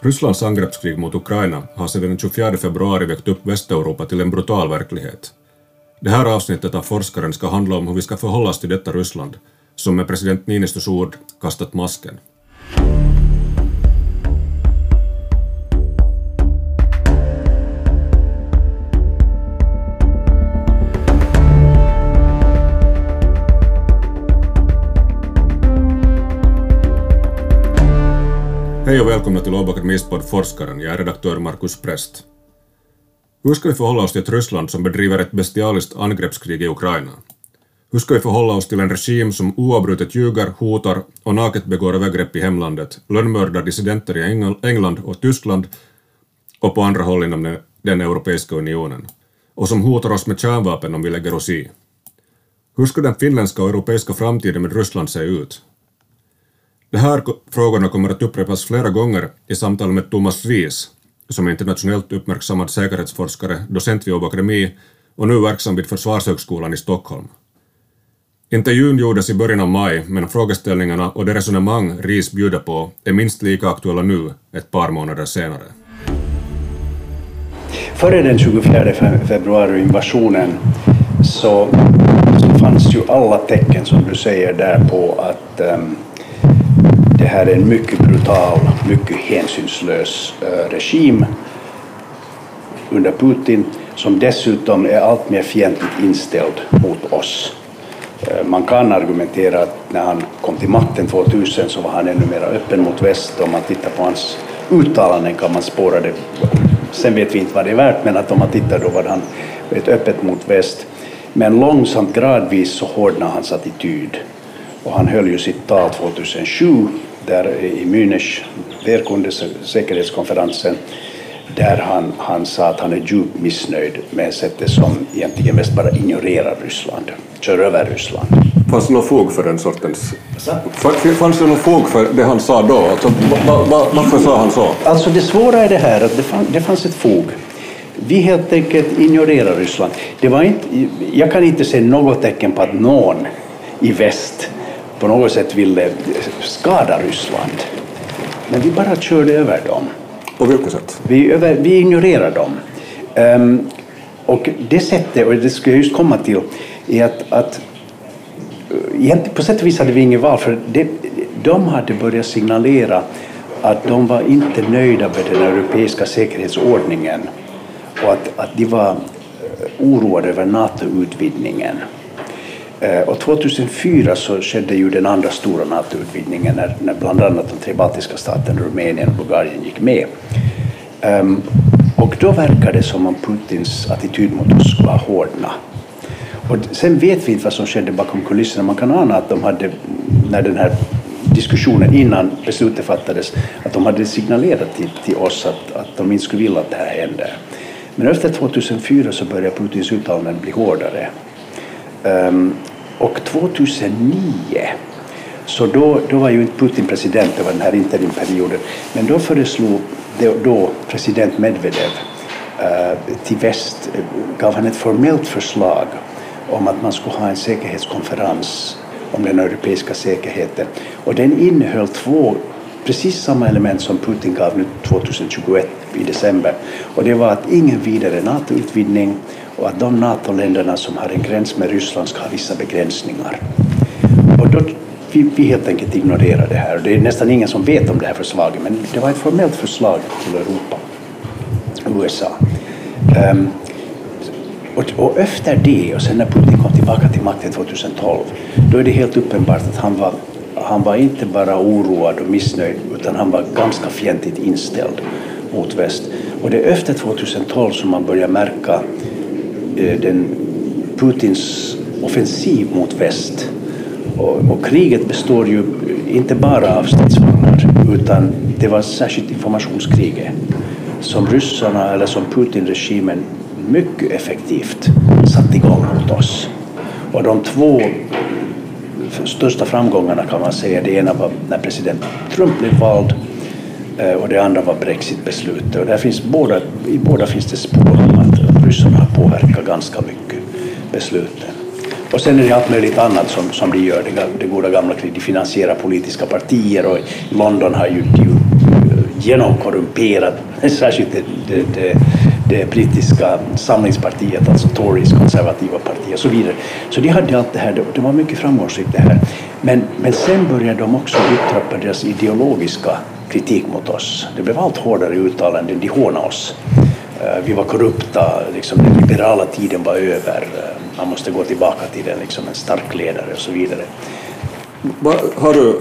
Rysslands angreppskrig mot Ukraina har sedan den 24 februari väckt upp Västeuropa till en brutal verklighet. Det här avsnittet av Forskaren ska handla om hur vi ska förhålla oss till detta Ryssland, som med president Niinistös ord kastat masken. Hej och välkomna till Åbo Akademis podd Forskaren. Jag är redaktör Markus Präst. Hur ska vi förhålla oss till ett Ryssland som bedriver ett bestialiskt angreppskrig i Ukraina? Hur ska vi förhålla oss till en regim som oavbrutet ljuger, hotar och naket begår övergrepp i hemlandet, lönnmördar dissidenter i England och Tyskland och på andra håll inom den Europeiska unionen, och som hotar oss med kärnvapen om vi lägger oss i? Hur ska den finländska och europeiska framtiden med Ryssland se ut? De här frågorna kommer att upprepas flera gånger i samtal med Thomas Ries, som är internationellt uppmärksammad säkerhetsforskare, docent vid Åbo Akademi och nu verksam vid Försvarshögskolan i Stockholm. Intervjun gjordes i början av maj, men frågeställningarna och det resonemang Ries bjuder på är minst lika aktuella nu, ett par månader senare. Före den 24 februari invasionen så, så fanns ju alla tecken som du säger där på att um, det här är en mycket brutal, mycket hänsynslös eh, regim under Putin som dessutom är allt mer fientligt inställd mot oss. Eh, man kan argumentera att när han kom till makten 2000 så var han ännu mer öppen mot väst. Om man tittar på hans uttalanden kan man spåra det. Sen vet vi inte vad det är värt, men att om man tittar då var han öppet mot väst. Men långsamt, gradvis så hårdnade hans attityd. Och han höll ju sitt tal 2007 där i Munich, Verkunde säkerhetskonferensen, där han, han sa att han är djupt missnöjd med sättet som egentligen mest bara ignorerar Ryssland, kör över Ryssland. Fanns det något fog för den sortens... Fanns det något fog för det han sa då? Alltså, va, va, varför sa han så? Alltså det svåra är det här att det, fann, det fanns ett fog. Vi helt enkelt ignorerar Ryssland. Det var inte, jag kan inte se något tecken på att någon i väst på något sätt ville skada Ryssland. Men vi bara körde över dem. På vilket sätt? Vi, över, vi ignorerade dem. Um, och det sättet, och det ska jag just komma till, är att, att egentligen på sätt och vis hade vi inget val, för det, de hade börjat signalera att de var inte nöjda med den europeiska säkerhetsordningen och att, att de var oroade över NATO-utvidgningen. Eh, och 2004 så skedde ju den andra stora NATO-utvidgningen när, när bland annat de tre baltiska staterna, Rumänien och Bulgarien gick med. Um, och då verkade det som om Putins attityd mot oss skulle hårdna. Och sen vet vi inte vad som skedde bakom kulisserna. Man kan ana att de hade, när den här diskussionen innan beslutet fattades, att de hade signalerat till, till oss att, att de inte skulle vilja att det här hände. Men efter 2004 så började Putins uttalanden bli hårdare. Um, och 2009 så då, då var ju inte Putin president, det var den här interimperioden, men då föreslog då president Medvedev uh, till väst, gav han ett formellt förslag om att man skulle ha en säkerhetskonferens om den europeiska säkerheten. Och den innehöll två precis samma element som Putin gav nu 2021 i december. Och det var att ingen vidare NATO-utvidgning och att de NATO-länderna som har en gräns med Ryssland ska ha vissa begränsningar. Och då vi, vi helt enkelt ignorerar det här. Det är nästan ingen som vet om det här förslaget, men det var ett formellt förslag till Europa, USA. Um, och, och, efter det, och sen när Putin kom tillbaka till makten 2012, då är det helt uppenbart att han var, han var inte bara oroad och missnöjd, utan han var ganska fientligt inställd mot väst. Och det är efter 2012 som man börjar märka Eh, den Putins offensiv mot väst. Och, och, kriget består ju inte bara av stridsvagnar utan det var särskilt informationskriget som ryssarna eller som Putin-regimen mycket effektivt satte igång mot oss. Och de två största framgångarna kan man säga, det ena var när president Trump blev vald eh, och det andra var Brexitbeslutet. Och där finns båda, I båda finns det spår om att ryssarna påverkar ganska mycket besluten. Och sen är det allt möjligt annat som, som de gör, det, det goda gamla kriget. De finansierar politiska partier och i London har ju, ju eh, genomkorrumperat särskilt det, det, det, det, brittiska samlingspartiet, alltså Tories konservativa parti och så vidare. Så de hade allt det här, det var mycket framgångsrikt det här. Men, men sen började de också yttra på deras ideologiska kritik mot oss. Det blev allt hårdare uttalanden, de hånade oss. Eh, vi var korrupta, liksom, den liberala tiden var över, eh, man måste gå tillbaka till den, liksom, en stark ledare och så vidare. Har du,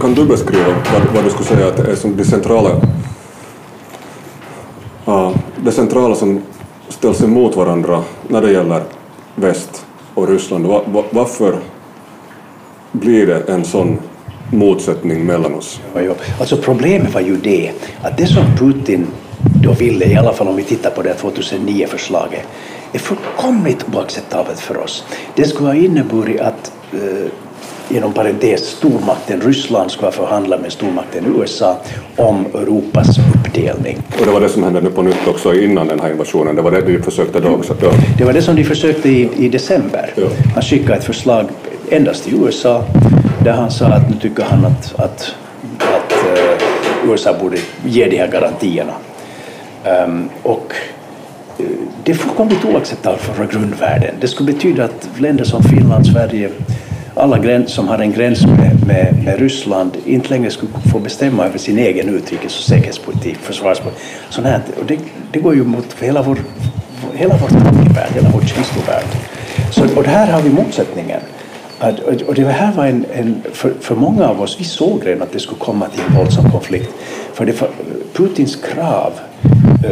kan du beskriva vad, vad du skulle säga att är som det centrala, uh, det centrala som ställs emot varandra när det gäller väst och Ryssland? Va, va, varför blir det en sån motsättning mellan oss? Ja, ja. Alltså problemet var ju det att det som Putin då ville, i alla fall om vi tittar på det 2009-förslaget, är fullkomligt oacceptabelt för oss. Det skulle ha inneburit att eh, inom parentes stormakten Ryssland skulle förhandla med stormakten USA om Europas uppdelning. Och det var det som hände nu på nytt också innan den här invasionen, det var det de försökte då också? Då. Det var det som de försökte i, i december. Ja. Han skickade ett förslag endast till USA där han sa att nu tycker han att, att, att uh, USA borde ge de här garantierna. Um, och eh, det är fullkomligt oacceptabelt för våra grundvärden. Det skulle betyda att länder som Finland, Sverige, alla gräns, som har en gräns med, med, med, Ryssland inte längre skulle få bestämma över sin egen utrikes och säkerhetspolitik, försvarspolitik. Sånt här, och det, det går ju mot hela vår, hela vår tankevärld, hela vår känslovärld. Så, och här har vi motsättningen. Att, och det här var en, en för, för, många av oss, vi såg redan att det skulle komma till en våldsam konflikt. För det, Putins krav,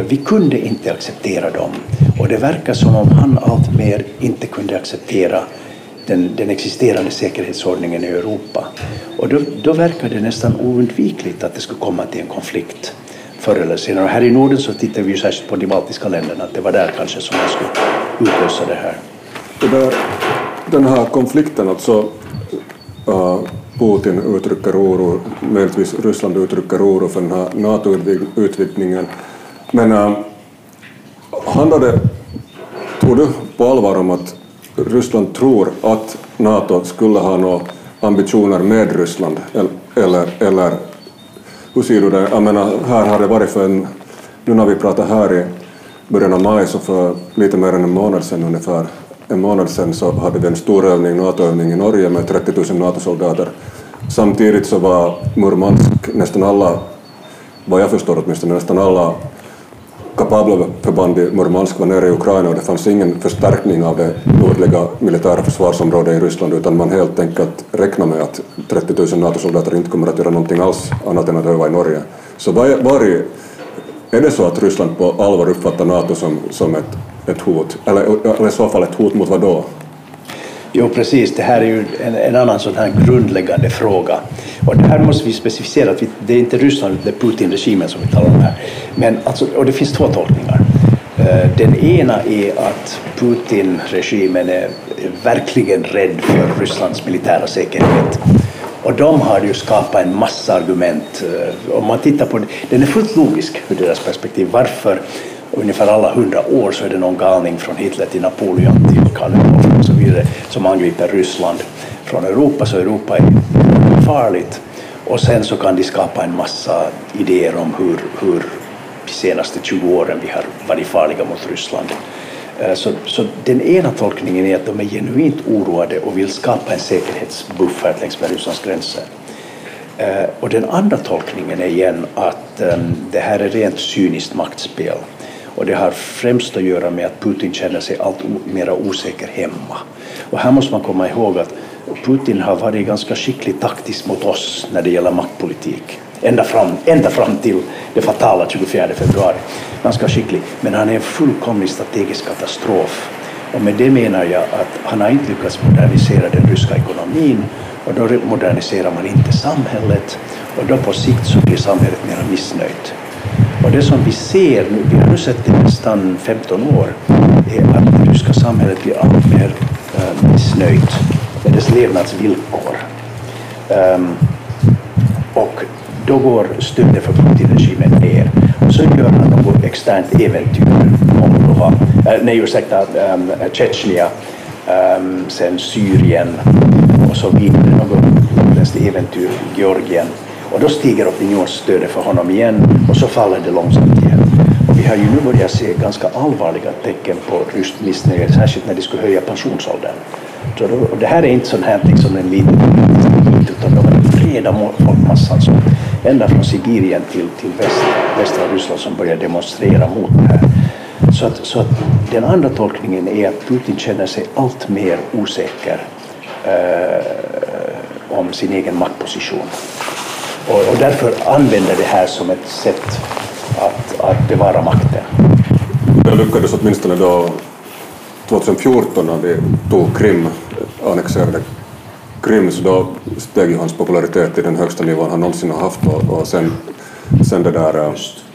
vi kunde inte acceptera dem. Och det verkar som om han alltmer inte kunde acceptera den, den existerande säkerhetsordningen i Europa. Och då, då verkar det nästan oundvikligt att det skulle komma till en konflikt förr eller senare. Och här i Norden så tittar vi ju särskilt på de baltiska länderna, att det var där kanske som man skulle utlösa det här. Det där, den här konflikten, alltså uh, Putin uttrycker oro, möjligtvis Ryssland uttrycker oro för den här NATO-utvidgningen. Men äh, handlar det, tror du på allvar om att Ryssland tror att NATO skulle ha några ambitioner med Ryssland, eller, eller hur ser du det? Jag menar, här har det varit för en, nu när vi pratar här i början av maj, så för lite mer än en månad sedan ungefär, en månad sedan så hade vi en stor övning, NATO-övning i Norge med 30 000 NATO-soldater. Samtidigt så var Murmansk nästan alla, vad jag förstår åtminstone, nästan alla kapabla förband i Murmansk var nere i Ukraina och det fanns ingen förstärkning av det nordliga militära försvarsområdet i Ryssland utan man helt enkelt räknar med att 30 000 NATO-soldater inte kommer att göra någonting alls annat än att öva i Norge. Så var, var är, är det så att Ryssland på allvar uppfattar NATO som, som ett, ett hot? Eller, eller i så fall ett hot mot vad då? Jo, precis. Det här är ju en, en, annan sån här grundläggande fråga. Och det här måste vi specificera. Att vi, det är inte Ryssland, det är Putin-regimen som vi talar om här. Men alltså, och det finns två tolkningar. Eh, den ena är att Putin-regimen är verkligen rädd för Rysslands militära säkerhet. Och de har ju skapat en massa argument. Eh, om man tittar på det, den är fullt logisk ur deras perspektiv. Varför ungefär alla hundra år så är det någon galning från Hitler till Napoleon till Karl och så vidare som angriper Ryssland från Europa, så Europa är farligt. Och sen så kan de skapa en massa idéer om hur, hur de senaste 20 åren vi har varit farliga mot Ryssland. Eh, så, så den ena tolkningen är att de är genuint oroade och vill skapa en säkerhetsbuffert längs med Rysslands gränser. Eh, och den andra tolkningen är igen att ehm, det här är rent cyniskt maktspel. Och det har främst att göra med att Putin känner sig allt mer osäker hemma. Och här måste man komma ihåg att Putin har varit ganska skicklig taktiskt mot oss när det gäller maktpolitik. Ända fram, ända fram till det fatala 24 februari. Ganska skicklig. Men han är en fullkomlig strategisk katastrof. Och med det menar jag att han har inte lyckats modernisera den ryska ekonomin och då moderniserar man inte samhället och då på sikt så blir samhället mer missnöjt. Och det som vi ser nu, vi har nu sett i nästan 15 år, är att det ryska samhället blir allt mer eh, missnöjt med dess levnadsvillkor. Um, och då går stödet för Putin-regimen ner. Och så gör han något externt äventyr, Moldova, äh, eh, nej ursäkta, um, Tjetjenien, um, sen Syrien och så vidare, något äventyr, Georgien. Och då stiger opinionsstödet för honom igen och så faller det långsamt igen. Och vi har ju nu börjat se ganska allvarliga tecken på ryskt missnöje, särskilt när de skulle höja pensionsåldern. Så då, och det här är inte sån här liksom en liten bit, utan de är breda folkmassan alltså. som ända från Sibirien till, till väst, västra Ryssland som börjar demonstrera mot det här. Så att, så att den andra tolkningen är att Putin känner sig allt mer osäker eh, om sin egen maktposition. Och, och, därför använder det här som ett sätt att, att bevara makten. Det lyckades åtminstone då 2014 när vi tog Krim, annexerade Krim, så då steg ju hans popularitet till den högsta nivån han någonsin har haft och, och sen, sen det där Just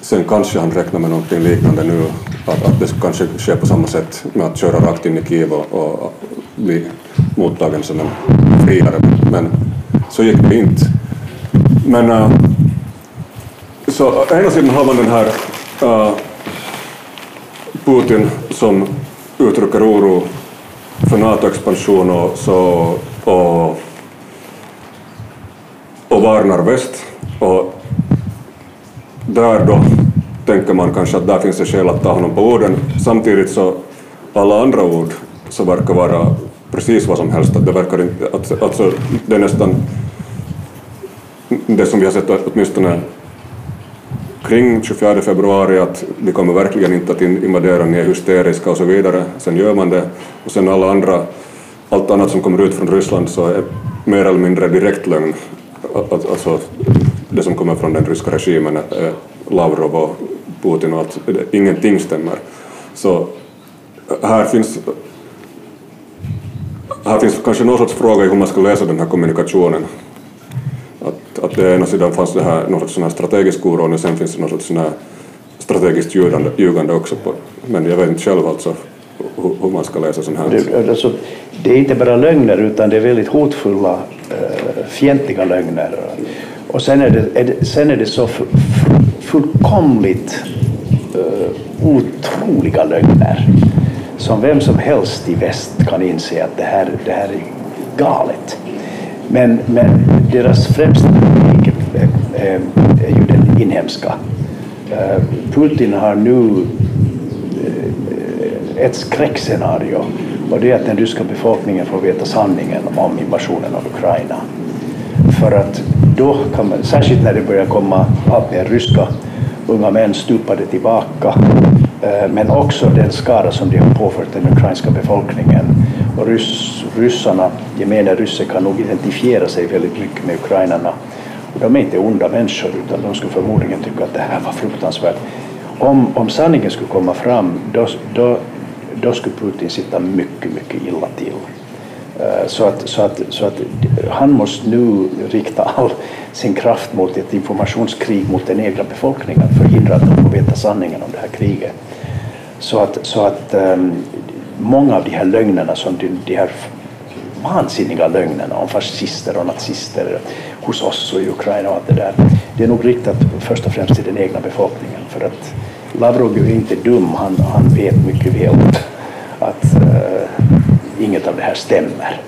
Sen kanske han räknar med någonting liknande nu, att, att det kanske sker på samma sätt med att köra rakt in i Kiev och, och bli mottagen som en friare. Men så gick det inte. Men uh, så å ena sidan har man den här uh, Putin som uttrycker oro för NATO-expansion och, så, och, och varnar väst. Och där då tänker man kanske att där finns det skäl att ta honom på orden. Samtidigt så alla andra ord så verkar vara precis vad som helst. Att det verkar inte, alltså, det är nästan det som vi har sett åtminstone kring 24 februari att vi kommer verkligen inte att invadera, ni är hysteriska och så vidare. Sen gör man det. Och sen alla andra, allt annat som kommer ut från Ryssland så är mer eller mindre direkt lögn. Alltså, det som kommer från den ryska regimen, Lavrov och Putin och allt, ingenting stämmer. Så eh, här finns, här finns kanske någon sorts fråga i hur man ska läsa den här kommunikationen. Att, det ena sidan fanns det här, någon sorts sån här strategisk oro och sen finns det någon sorts sån här strategiskt ljugande, ljugande också. På, men jag vet inte själv alltså hur, hur man ska läsa sån här. Det, alltså, det är inte bara lögner utan det är väldigt hotfulla, äh, fientliga lögner. Och sen är det, är det, sen är det så fullkomligt äh, otroliga lögner som vem som helst i väst kan inse att det här, det här är galet. Men, men deras främsta kritik eh, eh, är, ju den inhemska. Eh, Putin har nu ett skräckscenario och det är att den ryska befolkningen får veta sanningen om invasionen av Ukraina. För att då kan man, särskilt när det börjar komma allt mer ryska unga män stupade tillbaka, men också den skada som de har påfört den ukrainska befolkningen. Och ryss, ryssarna, gemene rysse kan nog identifiera sig väldigt mycket med ukrainarna. Och de är inte onda människor utan de skulle förmodligen tycka att det här var fruktansvärt. Om, om sanningen skulle komma fram då, då, då skulle Putin sitta mycket, mycket illa till. Eh, så att, så, att, så att han måste nu rikta all sin kraft mot ett informationskrig mot den egna befolkningen, förhindra att de får veta sanningen om det här kriget. Så att, så att um, många av de här lögnerna, som de, de här vansinniga lögnerna om fascister och nazister hos oss och i Ukraina och allt det där, det är nog riktat först och främst till den egna befolkningen. För att Lavrov är inte dum, han, han vet mycket väl att uh, inget av det här stämmer.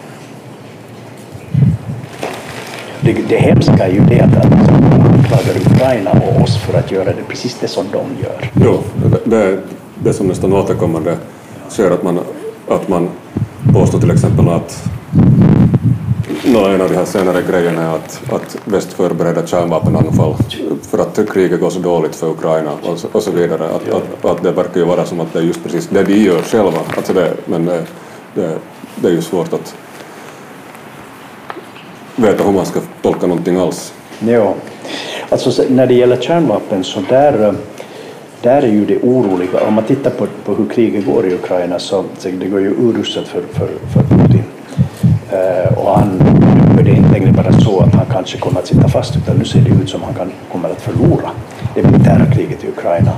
Det, det hemska är ju det att han anklagar Ukraina och oss för att göra det precis det som de gör. Jo, det, är det som nästan återkommande sker att man, att man påstår till exempel att No, en av de här senare grejerna är att, att väst förbereder kärnvapenanfall för att kriget går så dåligt för Ukraina och så, och så vidare. Att, att, att, det verkar ju vara som att det är just precis det de gör själva. Alltså det, men det, det, det är ju svårt att veta hur man ska tolka någonting alls. Ja, alltså när det gäller kärnvapen så där, eh, där är ju det oroliga. Om man tittar på, på hur kriget går i Ukraina så, så det går ju uruset för, för, för Putin. Eh, och han, nu är det inte längre bara så att han kanske kommer att sitta fast utan nu ser det ut som att han kan, kommer att förlora det militära kriget i Ukraina.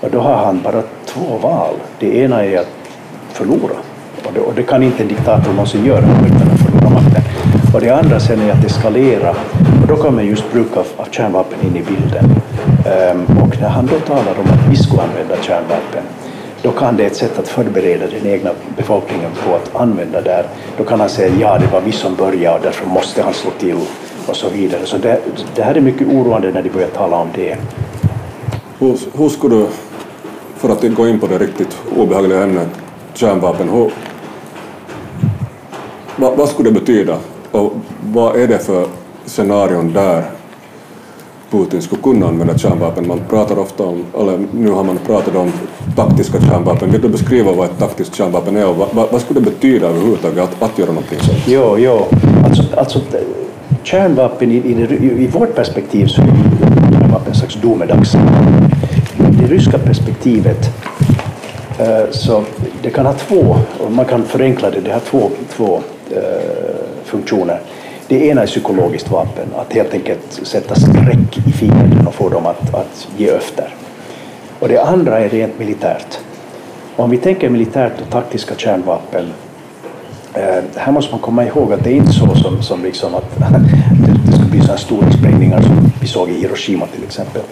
Och då har han bara två val. Det ena är att förlora och det, och det kan inte en diktator någonsin göra utan att förlora makten. Och det andra sen är att eskalera då kommer just bruk av, av kärnvapen in i bilden. Um, och när han då talar om att vi skulle använda kärnvapen då kan det ett sätt att förbereda den egna befolkningen på att använda det. Då kan han säga ja, det var vi som började och därför måste han slå till och så vidare. Så det, det här är mycket oroande när de börjar tala om det. Hur, hur skulle du, för att gå in på det riktigt obehagliga ämnet kärnvapen, hur, vad, vad skulle det betyda och vad är det för scenarion där Putin skulle kunna använda kärnvapen. Man pratar ofta om, eller nu har man pratat om taktiska kärnvapen. Vill du beskriva vad ett taktiskt kärnvapen är och vad, vad skulle det betyda överhuvudtaget att, att göra någonting sånt? Jo, jo. Alltså, alltså kärnvapen i, i, i vårt perspektiv så är kärnvapen en slags domedags. I det ryska perspektivet eh, så det kan ha två, och man kan förenkla det, det har två, två eh, funktioner. Det ena är psykologiskt vapen, att helt enkelt sätta skräck i fienden och få dem att, att ge efter. Och det andra är rent militärt. Om vi tänker militärt och taktiska kärnvapen, eh, här måste man komma ihåg att det är inte så som, som liksom att det, ska bli sådana stora sprängningar som vi såg i Hiroshima till exempel.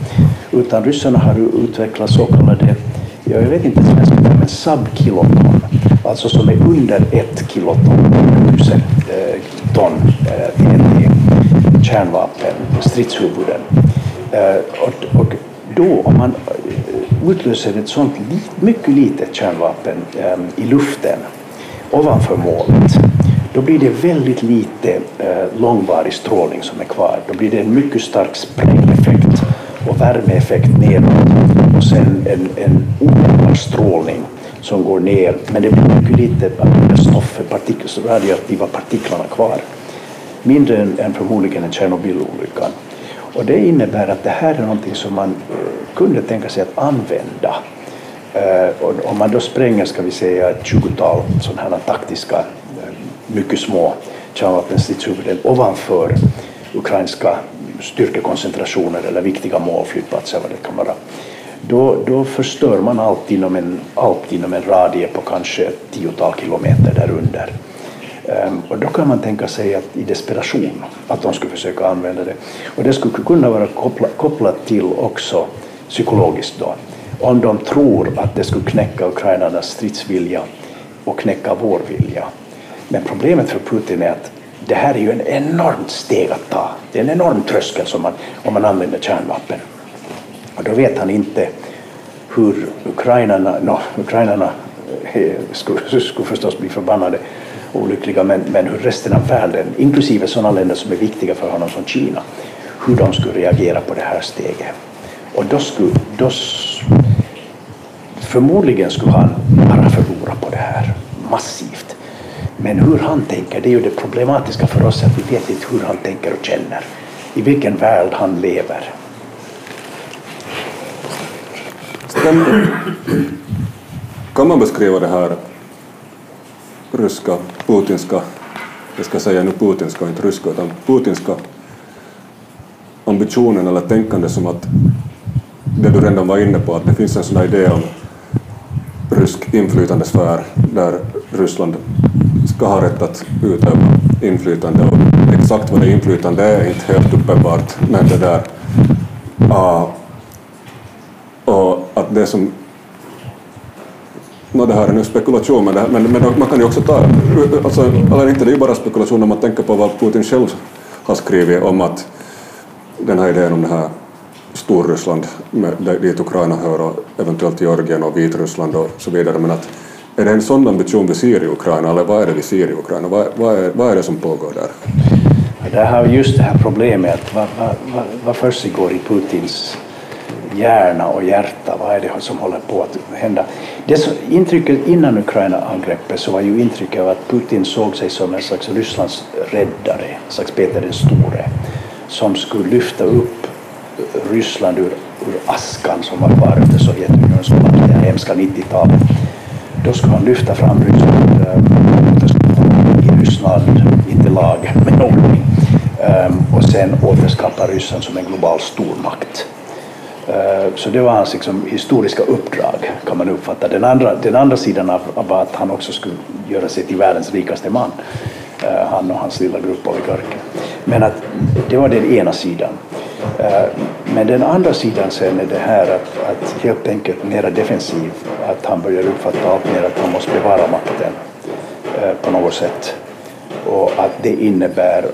Utan ryssarna har utvecklat så kallade, jag vet inte svenska men subkiloton, alltså som är under ett kiloton, tusen eh, ton TNT, eh, kärnvapen, stridshuvuden. Eh, och, och då, om man utlöser ett sånt mycket litet kärnvapen i luften ovanför målet, då blir det väldigt lite långvarig strålning som är kvar. Då blir det en mycket stark sprängeffekt och värmeeffekt neråt och sen en, en omedelbar strålning som går ner. Men det blir mycket lite stoff, partik radioaktiva partiklarna kvar mindre än, än förmodligen en Tjernobylolyckan. Och det innebär att det här är någonting som man eh, kunde tänka sig att använda. Eh, och om man då spränger, ska vi säga, ett tjugotal sådana här taktiska, eh, mycket små kärnvapenstridshuvuden ovanför ukrainska styrkekoncentrationer eller viktiga mål, flygplatser, vad det kan vara. Då, då förstör man allt inom en, allt inom en radie på kanske ett tiotal kilometer därunder. Um, ehm, och då kan man tänka sig att i desperation att de skulle försöka använda det. Och det skulle kunna vara koppla, kopplat till också psykologiskt då. Om de tror att det skulle knäcka ukrainarnas stridsvilja och knäcka vår vilja. Men problemet för Putin är att det här är ju en enormt steg att ta. Det är en enorm tröskel som man, om man använder kärnvapen. Och då vet han inte hur ukrainarna, no, ukrainarna eh, skulle, skulle förstås bli förbannade olyckliga, men, men hur resten av världen, inklusive sådana länder som är viktiga för honom som Kina, hur de skulle reagera på det här steget. Och då skulle, då, förmodligen skulle han bara förlora på det här, massivt. Men hur han tänker, det är ju det problematiska för oss, att vi vet inte hur han tänker och känner, i vilken värld han lever. Kan man beskriva det här ryska, putinska, jag ska säga nu putinska och inte ryska, utan putinska ambitionen eller tänkande som att det du redan var inne på, att det finns en sån här idé om rysk inflytandesfär där Ryssland ska ha rätt att utöva inflytande. Och exakt vad det inflytande är inte helt uppenbart men det där uh, och att det som No, det här är nu spekulation, men, det, men, men man kan ju också ta, alltså, eller inte det är ju bara spekulation om man tänker på vad Putin själv har skrivit om att den här idén om det här Storryssland, med, dit Ukraina hör och eventuellt Georgien och Vitryssland och så vidare, men att är det en sån ambition vi ser i Ukraina eller vad är det vi ser i Ukraina? Vad, vad, är, vad är det som pågår där? Det har just det här problemet, vad, vad, vad, vad försiggår i Putins hjärna och hjärta, vad är det som håller på att hända? Det som, intrycket innan Ukraina-angreppet så var ju intrycket av att Putin såg sig som en slags Rysslands räddare, en slags Peter den store, som skulle lyfta upp Ryssland ur, ur askan som var kvar efter Sovjetunionens fall, det hemska 90-talet. Då skulle han lyfta fram Ryssland, äh, i Ryssland, inte lag, men ordning. Ehm, och sen återskapa Ryssland som en global stormakt. Eh, så det var hans liksom, historiska uppdrag, kan man uppfatta. Den andra, den andra sidan av, var att han också skulle göra sig till världens rikaste man. Eh, han och hans lilla grupp oligarker. Men att det var den ena sidan. Eh, men den andra sidan sen är det här att, att helt enkelt mera defensiv, att han börjar uppfatta allt mer att han måste bevara makten på något sätt. Och att det innebär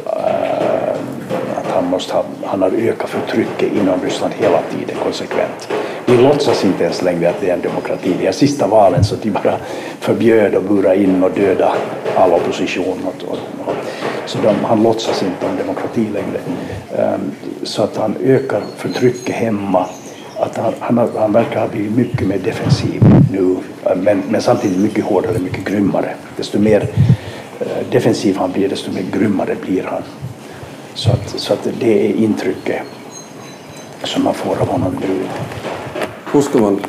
han, måste ha, han har ökat förtrycket inom Ryssland hela tiden konsekvent. Vi låtsas inte ens längre att det är en demokrati. De här sista valen så de bara förbjöd och burade in och döda all opposition. Och, och, och, så de, han låtsas inte om demokrati längre. Um, så att han ökar förtrycket hemma att han, han, han verkar ha blivit mycket mer defensiv nu, ehm, men, men samtidigt mycket hårdare, mycket grymmare. Desto mer eh, defensiv han blir, desto mer grymmare blir han. Så att, så att det är intrycket som man får av honom nu. Hur ska man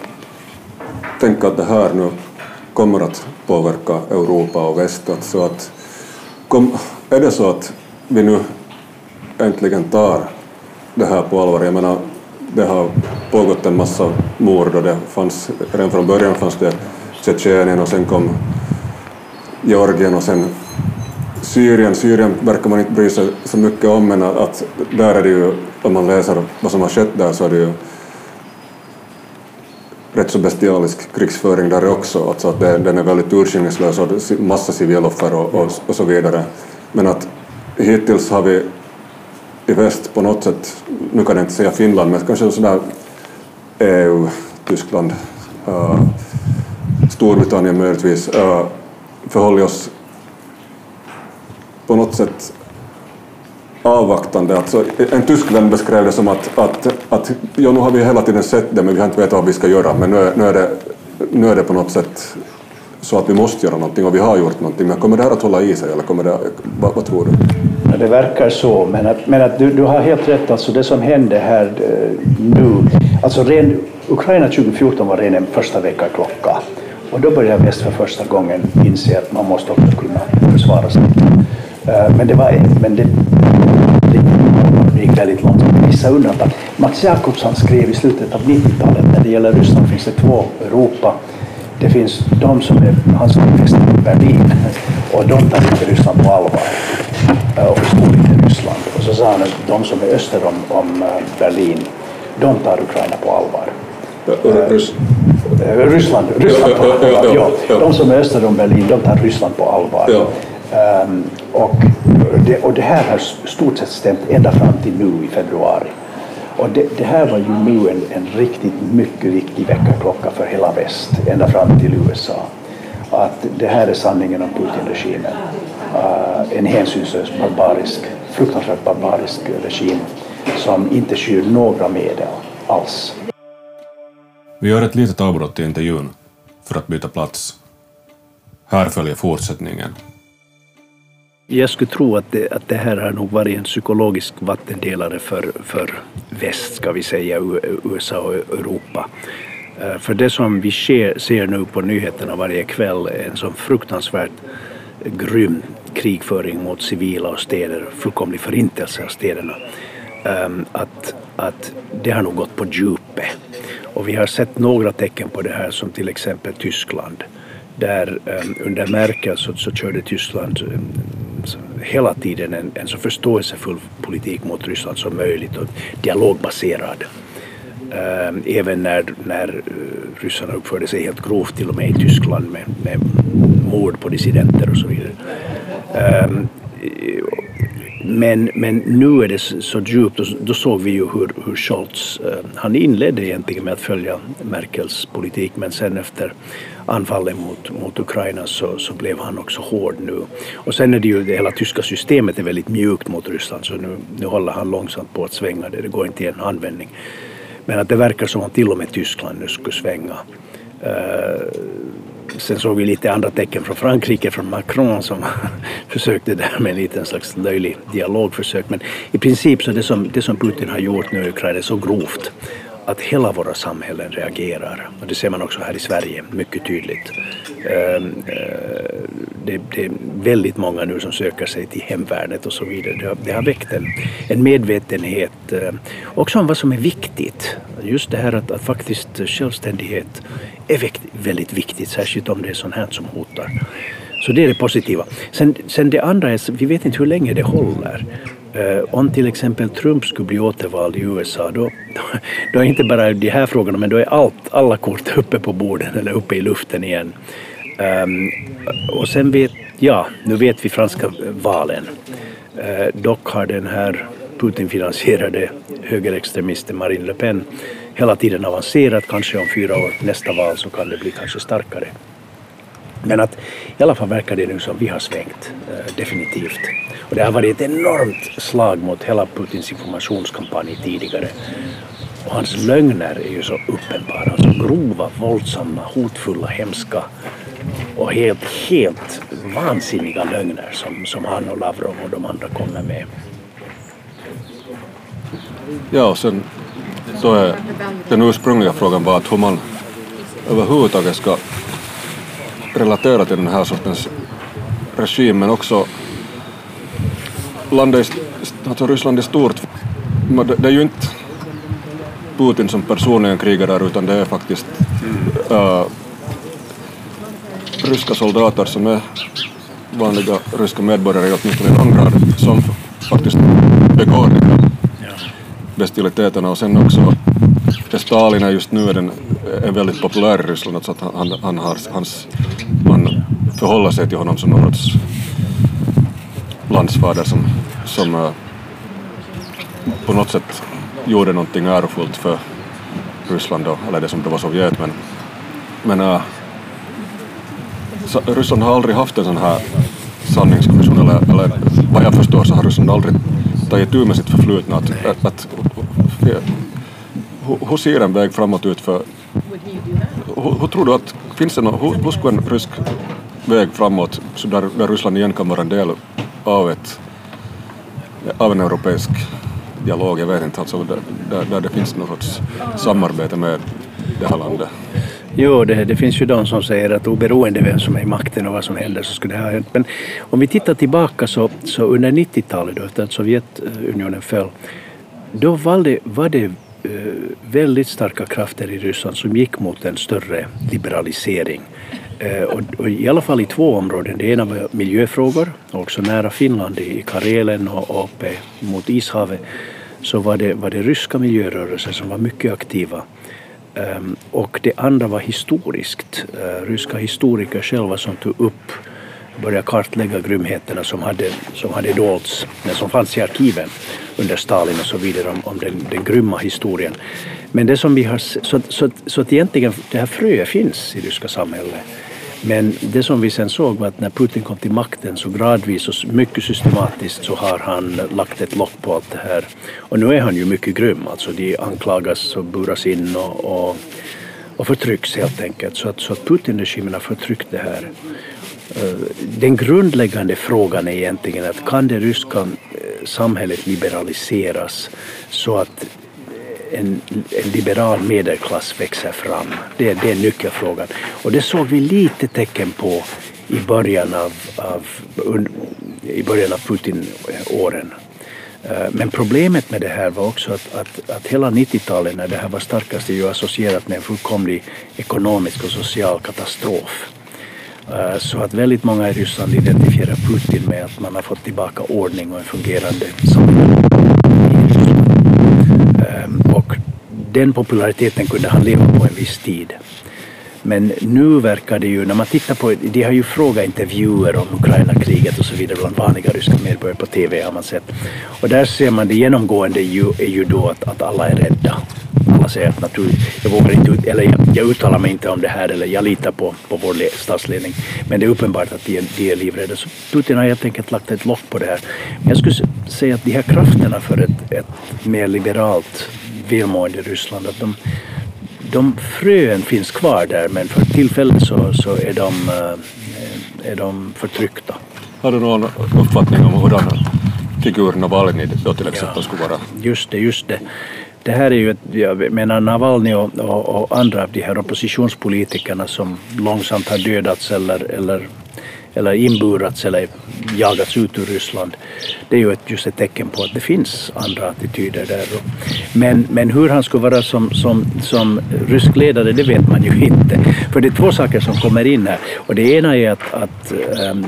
tänka att det här nu kommer att påverka Europa och väst? Alltså att, kom, är det så att vi nu äntligen tar det här på allvar? Jag menar, det har pågått en massa mord och det fanns, redan från början fanns det Tjetjenien och sen kom Georgien och sen Syrien. Syrien verkar man inte bry sig så mycket om men att där är det ju, om man läser vad som har skett där så är det ju rätt så bestialisk krigsföring där också, alltså att det, den är väldigt urskillningslös och massa civiloffer och, och, och så vidare. Men att hittills har vi i väst på något sätt, nu kan jag inte säga Finland, men kanske sådär EU, Tyskland, äh, Storbritannien möjligtvis, äh, förhåller oss på något sätt avvaktande. Alltså, en tysk vän beskrev det som att, att, att ja, nu har vi hela tiden sett det men vi har inte vetat vad vi ska göra men nu är, nu är, det, nu är det på något sätt så att vi måste göra någonting och vi har gjort någonting. Men kommer det här att hålla i sig eller kommer det, vad, vad tror du? Ja, det verkar så, men, att, men att du, du har helt rätt. Alltså det som hände här eh, nu, alltså ren, Ukraina 2014 var ren en första veckaklocka. Och då började väst för första gången inse att man måste också kunna försvara sig. Uh, men det var men det, det gick väldigt långt. Vissa undantag. Mats Jakobsson skrev i slutet av 90-talet, när det gäller Ryssland finns det två Europa det finns de som är, han som är i Berlin och de tar inte Ryssland på allvar och förstår inte Ryssland. Och så sa han att de som är öster om, om Berlin, de tar Ukraina på allvar. Ryssland, Ryssland på allvar. Ja, de som är öster om Berlin, de tar Ryssland på allvar. Um, och, det, och det här har stort sett stämt ända fram till nu i februari. Och det, det, här var ju nu en, en riktigt mycket viktig väckarklocka för hela väst, ända fram till USA. Att det här är sanningen om Putin-regimen. Uh, en hänsynslös, barbarisk, fruktansvärt barbarisk regim som inte skyr några medel alls. Vi gör ett litet avbrott i intervjun för att byta plats. Här följer fortsättningen. Jag skulle tro att det, att det här har nog varit en psykologisk vattendelare för, för väst, ska vi säga, USA och Europa. Eh, för det som vi ser, ser nu på nyheterna varje kväll är en sån fruktansvärt grym krigföring mot civila och städer, fullkomlig förintelse av städerna. Ehm, att, att det har nog gått på djupet. Och vi har sett några tecken på det här som till exempel Tyskland där ehm, under Merkel så, så körde Tyskland ehm, hela tiden en, en så förståelsefull politik mot Ryssland som möjligt och dialogbaserad. Ehm, även när, när eh, ryssarna uppförde sig helt grovt till och med i Tyskland med, med mord på dissidenter och så vidare. Ehm, men, men nu är det så djupt, och då såg vi ju hur, hur Scholz, eh, han inledde egentligen med att följa Merkels politik men sen efter anfallet mot, mot Ukraina så, så blev han också hård nu. Och sen är det ju det hela tyska systemet är väldigt mjukt mot Ryssland så nu, nu håller han långsamt på att svänga det, det går inte i en användning. Men att det verkar som att till och med Tyskland nu skulle svänga. Uh, sen såg vi lite andra tecken från Frankrike, från Macron som försökte där med en liten slags löjlig dialogförsök. Men i princip så det som, det som Putin har gjort nu i Ukraina är så grovt att hela våra samhällen reagerar. Och det ser man också här i Sverige mycket tydligt. Ehm, eh, det, är väldigt många nu som söker sig till hemvärnet och så vidare. Det har, det har väckt en, en medvetenhet eh, också om vad som är viktigt. Just det här att, att faktiskt självständighet är väldigt viktigt, särskilt om det är sånt här som hotar. Så det är det positiva. Sen, sen det andra är, vi vet inte hur länge det håller. Eh, om till exempel Trump skulle bli återvald i USA då, då är inte bara de här frågorna men då är allt, alla kort uppe på borden eller uppe i luften igen. Um, och sen vet, ja, nu vet vi franska valen. Uh, dock har den här Putin-finansierade högerextremisten Marine Le Pen hela tiden avancerat. Kanske om fyra år, nästa val, så kan det bli kanske starkare. Men att i alla fall verkar det nu som vi har svängt, eh, definitivt. Och det har varit ett enormt slag mot hela Putins informationskampanj tidigare. Och hans lögner är ju så uppenbara, så grova, våldsamma, hotfulla, hemska och helt, helt vansinniga lögner som, som han och Lavrov och de andra kommer med. Ja, och sen då är den ursprungliga frågan var att hur man överhuvudtaget ska relatera till den här sortens regim men också landet, alltså Ryssland i stort. Det är ju inte Putin som personligen krigar där utan det är faktiskt äh, ryska soldater som är vanliga ryska medborgare i åtminstone någon grad som faktiskt begår de här bestialiteterna. Och sen också Stalin är just nu den, eh, är väldigt populär i Ryssland, alltså att han, han, har, hans, man förhåller sig till honom som någon sorts landsfader som, som uh, på något sätt gjorde någonting ärofullt för Ryssland då, eller det som då var Sovjet men, men uh, Ryssland har aldrig haft en sån här sanningskommission eller, eller vad jag förstår så har Ryssland aldrig tagit itu med sitt förflutna. Att, att, att, hur, ser en väg framåt ut för... Hur, tror du att, finns det någon, hur, skulle en rysk väg framåt så där, där Ryssland igen kan vara en del av, ett, av en europeisk dialog, jag vet inte, alltså där, där det finns något sorts samarbete med det här landet? Jo, det, det, finns ju de som säger att oberoende vem som är i makten och vad som händer så skulle det ha hänt. Men om vi tittar tillbaka så, så under 90-talet då, efter att Sovjetunionen föll, då var det, var det Eh, väldigt starka krafter i Ryssland som gick mot en större liberalisering. Eh, och, och, I alla fall i två områden. Det ena var miljöfrågor, också nära Finland i Karelen och uppe mot Ishavet så var det, var det ryska miljörörelser som var mycket aktiva ehm, och det andra var historiskt. Eh, ryska historiker själva som tog upp började kartlägga grymheterna som hade, som hade dolts, men som fanns i arkiven under Stalin och så vidare om, om den, den grymma historien. Men det som vi har, så, så, så att egentligen det här fröet finns i ryska samhället men det som vi sen såg var att när Putin kom till makten så gradvis och mycket systematiskt så har han lagt ett lock på allt det här. Och nu är han ju mycket grym, alltså de anklagas och buras in och, och, och förtrycks helt enkelt. Så att, så att Putin-regimen har förtryckt det här. Eh, den grundläggande frågan är egentligen att kan det ryska eh, samhället liberaliseras så att eh, en, en liberal medelklass växer fram. Det, det är nyckelfrågan. Och det såg vi lite tecken på i början av, av, i början av Putin-åren. Men problemet med det här var också att, att, att hela 90-talet när det här var starkast är ju associerat med en fullkomlig ekonomisk och social katastrof. Eh, så att väldigt många i Ryssland identifierar Putin med att man har fått tillbaka ordning och en fungerande samhälle. Ehm, och den populariteten kunde han leva på en viss tid. Men nu verkar det ju, när man tittar på, de har ju frågat intervjuer om Ukraina-kriget och så vidare bland vanliga ryska medborgare på TV har man sett. Och där ser man det genomgående är ju, är ju då att, att alla är rädda. Att naturligt, jag vågar inte, eller jag, jag uttalar mig inte om det här eller jag litar på, på vår statsledning. Men det är uppenbart att de, de är livrädda. Så Putin har helt enkelt lagt ett lock på det här. Men jag skulle säga att de här krafterna för ett, ett mer liberalt välmående Ryssland. Att de, de fröen finns kvar där men för tillfället så, så är, de, eh, är de förtryckta. Har du någon uppfattning om hurdan figur Navalny då till exempel ja, skulle vara? Just det, just det. Det här är ju, jag menar Navalny och, och, och andra av de här oppositionspolitikerna som långsamt har dödats eller, eller eller inburats eller jagats ut ur Ryssland. Det är ju ett, just ett tecken på att det finns andra attityder där. Men, men hur han skulle vara som, som, som rysk ledare, det vet man ju inte. För det är två saker som kommer in här. Och det ena är att, att um,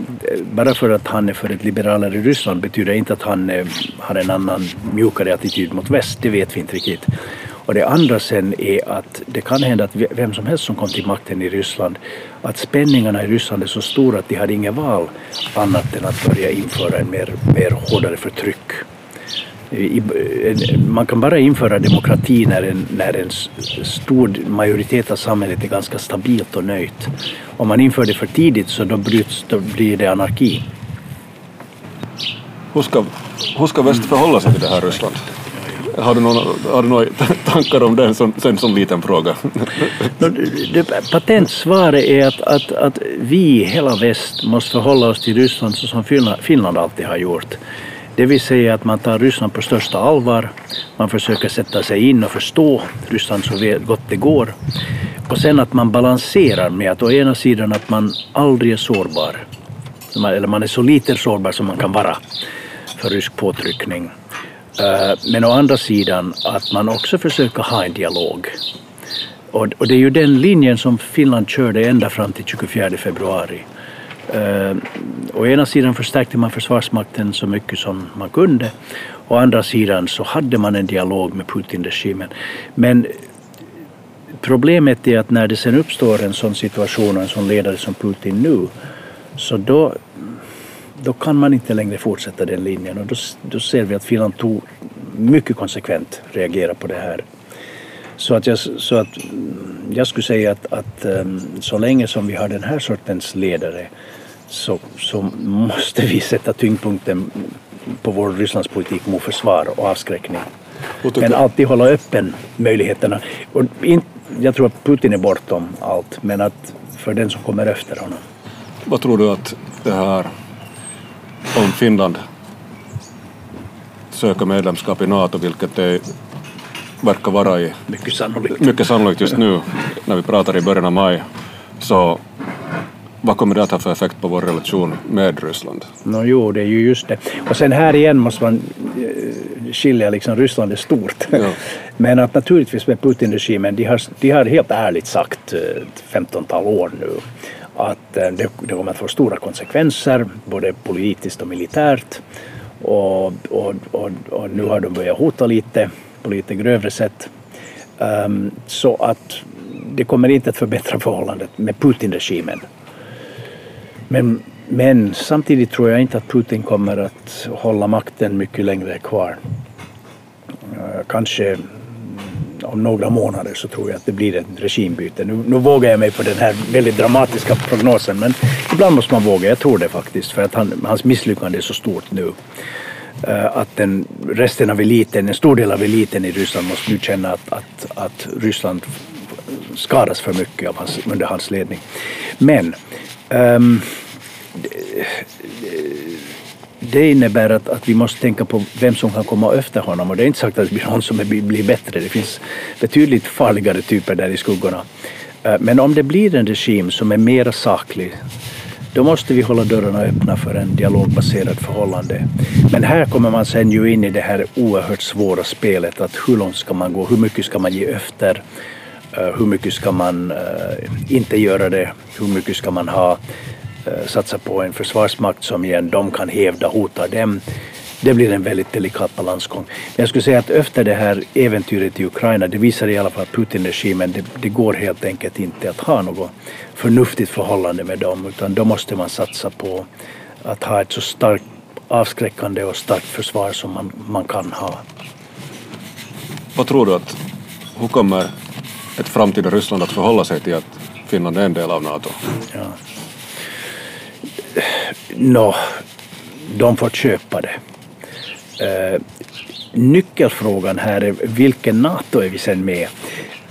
bara för att han är för ett liberalare Ryssland betyder inte att han uh, har en annan mjukare attityd mot väst. Det vet vi inte riktigt. Och det andra sen är att det kan hända att vem som helst som kom till makten i Ryssland, att spänningarna i Ryssland är så stora att de hade inget val annat än att börja införa en mer, mer hårdare förtryck. Man kan bara införa demokrati när en, när en stor majoritet av samhället är ganska stabilt och nöjt. Om man inför det för tidigt så då, bryts, då blir det anarki. Hur ska, hur ska väst förhålla sig till det här Ryssland? Har du, någon, har du några tankar om det som, sen som liten fråga? Patentsvaret är att, att, att vi, hela väst, måste förhålla oss till Ryssland så som Finland, Finland alltid har gjort. Det vill säga att man tar Ryssland på största allvar, man försöker sätta sig in och förstå Ryssland så gott det går. Och sen att man balanserar med att å ena sidan att man aldrig är sårbar, eller man är så lite sårbar som man kan vara för rysk påtryckning. Eh, men å andra sidan att man också försöker ha en dialog. Och det är ju den linjen som Finland körde ända fram till 24 februari. Uh, å ena sidan förstärkte man Försvarsmakten så mycket som man kunde. Å andra sidan så hade man en dialog med Putin-regimen. Men problemet är att när det sen uppstår en sån situation och en sån ledare som Putin nu, så då då kan man inte längre fortsätta den linjen och då, då ser vi att Finland tog mycket konsekvent reagerar på det här. Så att jag, så att jag skulle säga att, att um, så länge som vi har den här sortens ledare så, så måste vi sätta tyngdpunkten på vår Rysslandspolitik mot försvar och avskräckning. Men alltid hålla öppen möjligheterna. Och in, jag tror att Putin är bortom allt, men att för den som kommer efter honom. Vad tror du att det här om Finland söker medlemskap i NATO, vilket det verkar vara i, mycket sannolikt. mycket sannolikt just nu när vi pratar i början av maj, så vad kommer det att ha för effekt på vår relation med Ryssland? No, jo, det är ju just det. Och sen här igen måste man eh, skilja, liksom, Ryssland är stort. Ja. Men att naturligtvis med Putin-regimen, de har, de har helt ärligt sagt 15-tal eh, år nu att eh, det, det kommer att få stora konsekvenser, både politiskt och militärt. Och, och, och, och nu har de börjat hota lite på lite grövre sätt. Um, så att det kommer inte att förbättra förhållandet med Putin-regimen. Men, men samtidigt tror jag inte att Putin kommer att hålla makten mycket längre kvar. Uh, kanske om några månader så tror jag att det blir ett regimbyte. Nu, nu vågar jag mig på den här väldigt dramatiska prognosen men ibland måste man våga, jag tror det faktiskt för att han, hans misslyckande är så stort nu. Eh, att den, resten av eliten, en stor del av eliten i Ryssland måste nu känna att, att, att Ryssland skadas för mycket av hans, under hans ledning. Men um, det innebär att, att vi måste tänka på vem som kan komma efter honom och det är inte sagt att det blir någon som blir bättre. Det finns betydligt farligare typer där i skuggorna. Eh, men om det blir en regim som är mer saklig då måste vi hålla dörrarna öppna för en dialogbaserad förhållande. Men här kommer man sen ju in i det här oerhört svåra spelet att hur långt ska man gå, hur mycket ska man ge efter, eh, hur mycket ska man eh, inte göra det, hur mycket ska man ha satsa på en försvarsmakt som igen de kan hävda hotar dem. Det blir en väldigt delikat balansgång. Jag skulle säga att efter det här äventyret i Ukraina, det visar i alla fall Putin-regimen, det, det, går helt enkelt inte att ha något förnuftigt förhållande med dem, utan då måste man satsa på att ha ett så starkt avskräckande och starkt försvar som man, man kan ha. Vad tror du att, hur kommer ett framtida Ryssland att förhålla sig till att Finland är en del av NATO? Ja. Nå, de får köpa det. Eh, nyckelfrågan här är vilken NATO är vi sen med?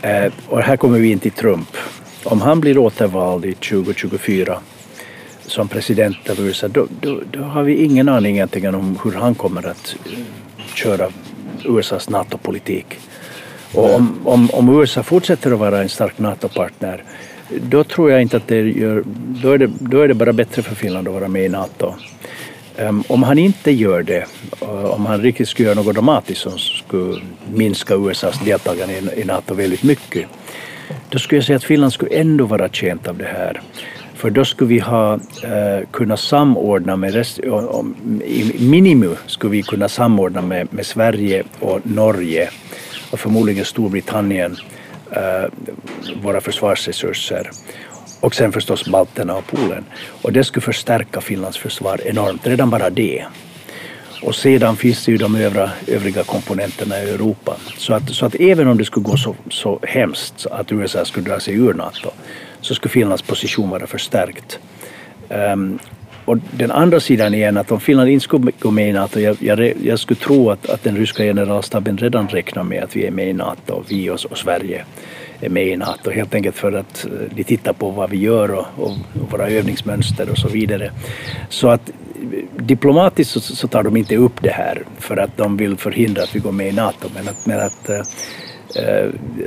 Eh, och här kommer vi in till Trump. Om han blir återvald i 2024 som president av USA, då, då, då, har vi ingen aning egentligen om hur han kommer att eh, köra USAs NATO-politik. Och om, om, om USA fortsätter att vara en stark NATO-partner då tror jag inte att det gör, då är det, då är det bara bättre för Finland att vara med i NATO. Um, om han inte gör det, eh, om han riktigt skulle göra något dramatiskt som skulle minska USAs deltagande i, i NATO väldigt mycket, då skulle jag säga att Finland skulle ändå vara tjänt av det här. För då skulle vi ha eh, uh, kunnat samordna med rest, uh, i minimum skulle vi kunna samordna med, med Sverige och Norge och förmodligen Storbritannien Eh, våra försvarsresurser och sen förstås balterna och Polen. Och det skulle förstärka Finlands försvar enormt, redan bara det. Och sedan finns det ju de övriga, övriga komponenterna i Europa. Så att, så att även om det skulle gå så, så hemskt att USA skulle dra sig ur NATO så skulle Finlands position vara förstärkt. Um, och den andra sidan igen, att om Finland inte skulle gå med i NATO, jag, jag, jag skulle tro att, att den ryska generalstaben redan räknar med att vi är med i NATO, vi och, och Sverige är med i NATO, helt enkelt för att eh, de tittar på vad vi gör och, och, och våra övningsmönster och så vidare. Så att eh, diplomatiskt så, så, tar de inte upp det här för att de vill förhindra att vi går med i NATO, men att, men att eh,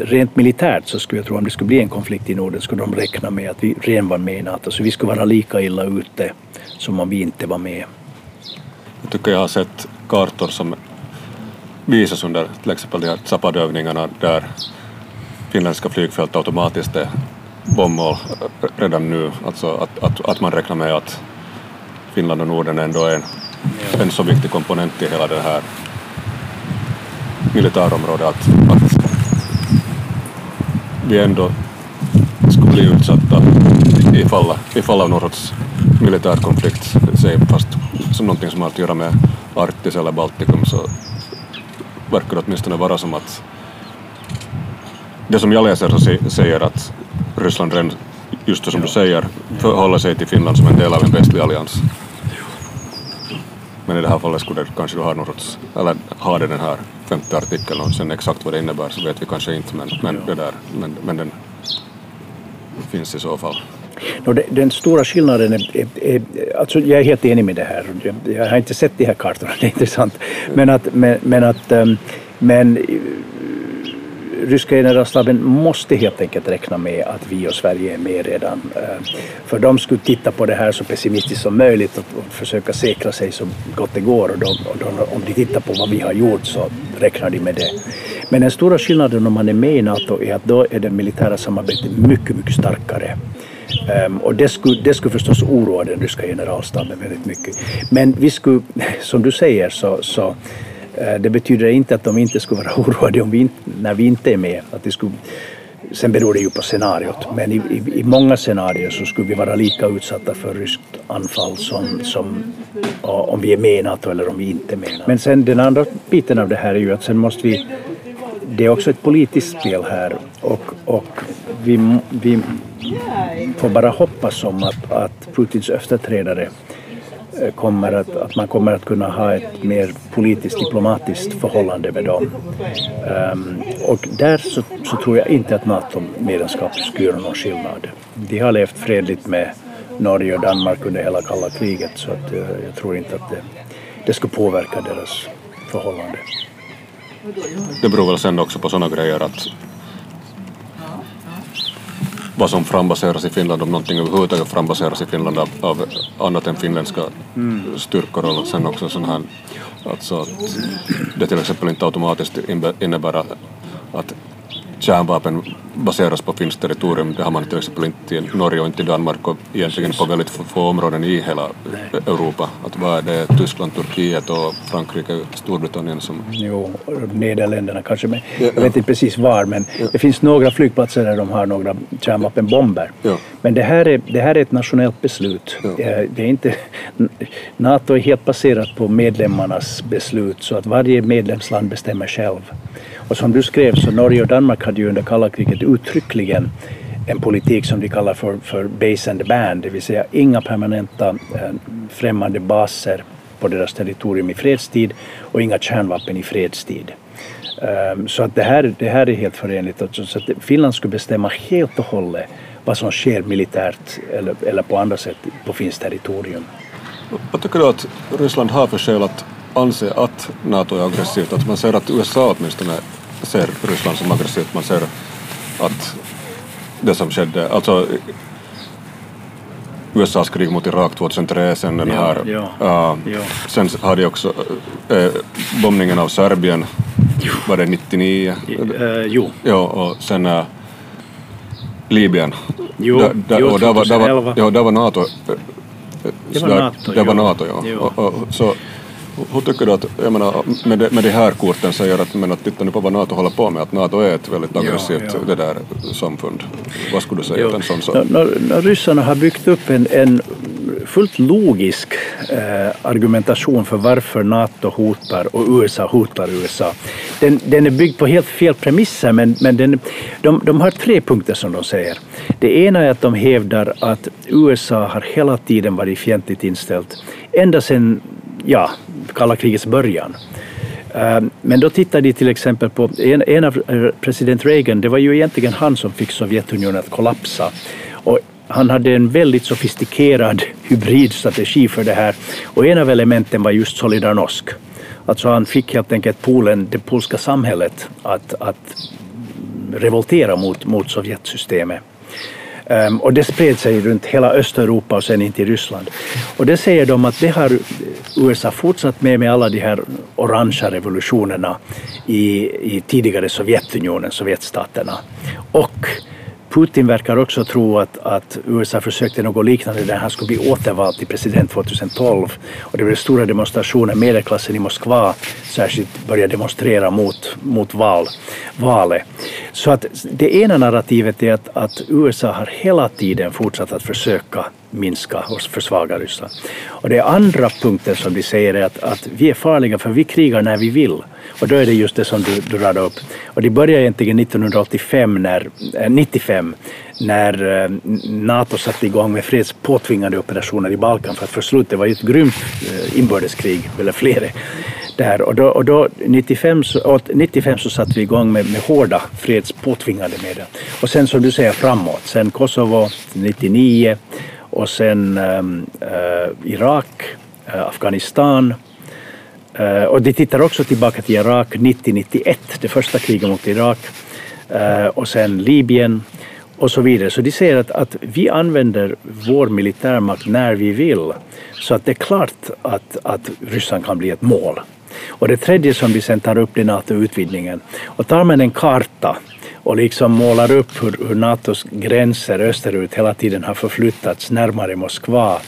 rent militärt så skulle jag tro om det skulle bli en konflikt i Norden skulle de räkna med att vi redan var med i NATO, så vi skulle vara lika illa ute som om vi inte var med. Jag tycker jag har sett kartor som visas under till exempel de här Zapad-övningarna där finländska flygfält automatiskt är bombmål redan nu. Alltså att, att, att man räknar med att Finland och Norden ändå är en, en så viktig komponent i hela det här militärområdet att, att vi ändå skulle bli utsatta ifall, ifall av någon sorts militär konflikt, fast som någonting som har att göra med Arktis eller Baltikum så verkar det åtminstone vara som att det som jag läser så säger att Ryssland redan, just det som du säger, förhåller sig till Finland som en del av en västlig allians. Men i det här fallet skulle det kanske ha något sorts, eller har den här femte artikeln och sen exakt vad det innebär så vet vi kanske inte men, men, det där, men, men den finns i så fall. No, den stora skillnaden är, är, är, alltså jag är helt enig med det här. Jag har inte sett de här kartorna, det är intressant. Men att, men, men att ehm, men ryska generalstaben måste helt enkelt räkna med att vi och Sverige är med redan. Eh, för de skulle titta på det här så pessimistiskt som möjligt och försöka säkra sig så gott det går. Och, de, och de, om de tittar på vad vi har gjort så räknar de med det. Men den stora skillnaden om man är med i NATO är att då är det militära samarbetet mycket, mycket starkare. Um, och det skulle, det skulle förstås oroa den ryska generalstaben väldigt mycket. Men vi skulle, som du säger, så, så Eh, det betyder inte att de inte skulle vara oroade om vi inte, när vi inte är med. Att det skulle, sen beror det ju på scenariot, men i, i, i många scenarier så skulle vi vara lika utsatta för ryskt anfall som, som om vi är med i NATO eller om vi inte är med. Men sen den andra biten av det här är ju att sen måste vi det är också ett politiskt spel här och, och vi, vi får bara hoppas om att, att Putins efterträdare Eh, kommer att, att man kommer att kunna ha ett mer politiskt diplomatiskt förhållande med dem. Um, och där så, så, tror jag inte att NATO-medlemskap skulle göra någon skillnad. De har levt fredligt med Norge och Danmark under hela kalla kriget så att, uh, jag tror inte att det, det skulle påverka deras förhållande. Det beror väl sen också på sådana grejer att vad som frambaseras i Finland, om någonting överhuvudtaget frambaseras i Finland av, av annat än finländska mm. styrkor och sen också sån här, alltså att det till exempel inte automatiskt innebär att kärnvapen baseras på finskt territorium. Det har man till exempel inte i Norge och inte i Danmark och egentligen på väldigt få områden i hela Europa. Att vad är det Tyskland, Turkiet och Frankrike, Storbritannien som... Jo, Nederländerna kanske, men ja, jag vet inte precis var, men ja. det finns några flygplatser där de har några kärnvapenbomber. Men det här, är, det här är ett nationellt beslut. Det är inte, NATO är helt baserat på medlemmarnas beslut, så att varje medlemsland bestämmer själv. Och som du skrev så Norge och Danmark hade ju under kalla kriget uttryckligen en politik som de kallar för, för base and band, det vill säga inga permanenta eh, främmande baser på deras territorium i fredstid och inga kärnvapen i fredstid. Ehm, så att det, här, det här är helt förenligt. Så att Finland skulle bestämma helt och hållet vad som sker militärt eller, eller på andra sätt på finskt territorium. Vad tycker du att Ryssland har för skäl att anse att NATO är aggressivt? Att man ser att USA åtminstone ser Ryssland som aggressivt. Man ser att det som skedde, alltså USAs krig mot Irak 2003, sen den här, ja, ja, uh, ja. sen har de också uh, bombningen av Serbien, var det 99? Uh, jo. Ja, och sen uh, Libyen. Jo, da, da, jo, 2011. Där var, ja, där var NATO. Det var NATO, det var NATO ja. Jo. Och, och, så, hur tycker du att, jag menar, med, de, med de här korten säger att, men att titta nu på vad NATO håller på med, att NATO är ett väldigt aggressivt ja, ja. Det där samfund. Vad skulle du säga till en sån sak? När, när ryssarna har byggt upp en, en fullt logisk eh, argumentation för varför NATO hotar och USA hotar USA. Den, den är byggd på helt fel premisser, men, men den, de, de har tre punkter som de säger. Det ena är att de hävdar att USA har hela tiden varit fientligt inställt, ända sedan ja, kalla krigets början. Eh, men då tittar de till exempel på en, en av eh, president Reagan, det var ju egentligen han som fick Sovjetunionen att kollapsa. Och han hade en väldigt sofistikerad hybridstrategi för det här och en av elementen var just Solidarnosc. Alltså han fick helt enkelt Polen, det polska samhället att, att revoltera mot, mot Sovjetsystemet. Um, och det spred sig runt hela Östeuropa och sen in till Ryssland. Och det säger de att det har USA fortsatt med med alla de här orangea revolutionerna i, i tidigare Sovjetunionen, Sovjetstaterna. Och Putin verkar också tro att, att USA försökte något liknande när han skulle bli återvald till president 2012. Och det blev stora demonstrationer. Medelklassen i Moskva särskilt började demonstrera mot, mot val, valet. Så att det ena narrativet är att, att USA har hela tiden fortsatt att försöka minska och försvaga Ryssland. Och det andra punkten som de säger är att, att vi är farliga för vi krigar när vi vill. Och då är det just det som du, du radade upp. Och det började egentligen 1985, när, eh, äh, 95, när äh, NATO satte igång med fredspåtvingande operationer i Balkan för att få slut. Det var ju ett grymt äh, inbördeskrig, eller flera. Där. Och då, och då 95, så, 95 så satte vi igång med, med hårda fredspåtvingande medel. Och sen som du säger framåt, sen Kosovo 99 och sen ehm, Irak, Afghanistan Eh, och de tittar också tillbaka till Irak 90-91, det första kriget mot Irak, eh, och sen Libyen och så vidare. Så de säger att, att vi använder vår militärmakt när vi vill, så att det är klart att, att Ryssland kan bli ett mål. Och det tredje som de sen tar upp är NATO-utvidgningen. Och tar man en karta och liksom målar upp hur, hur NATOs gränser österut hela tiden har förflyttats närmare Moskva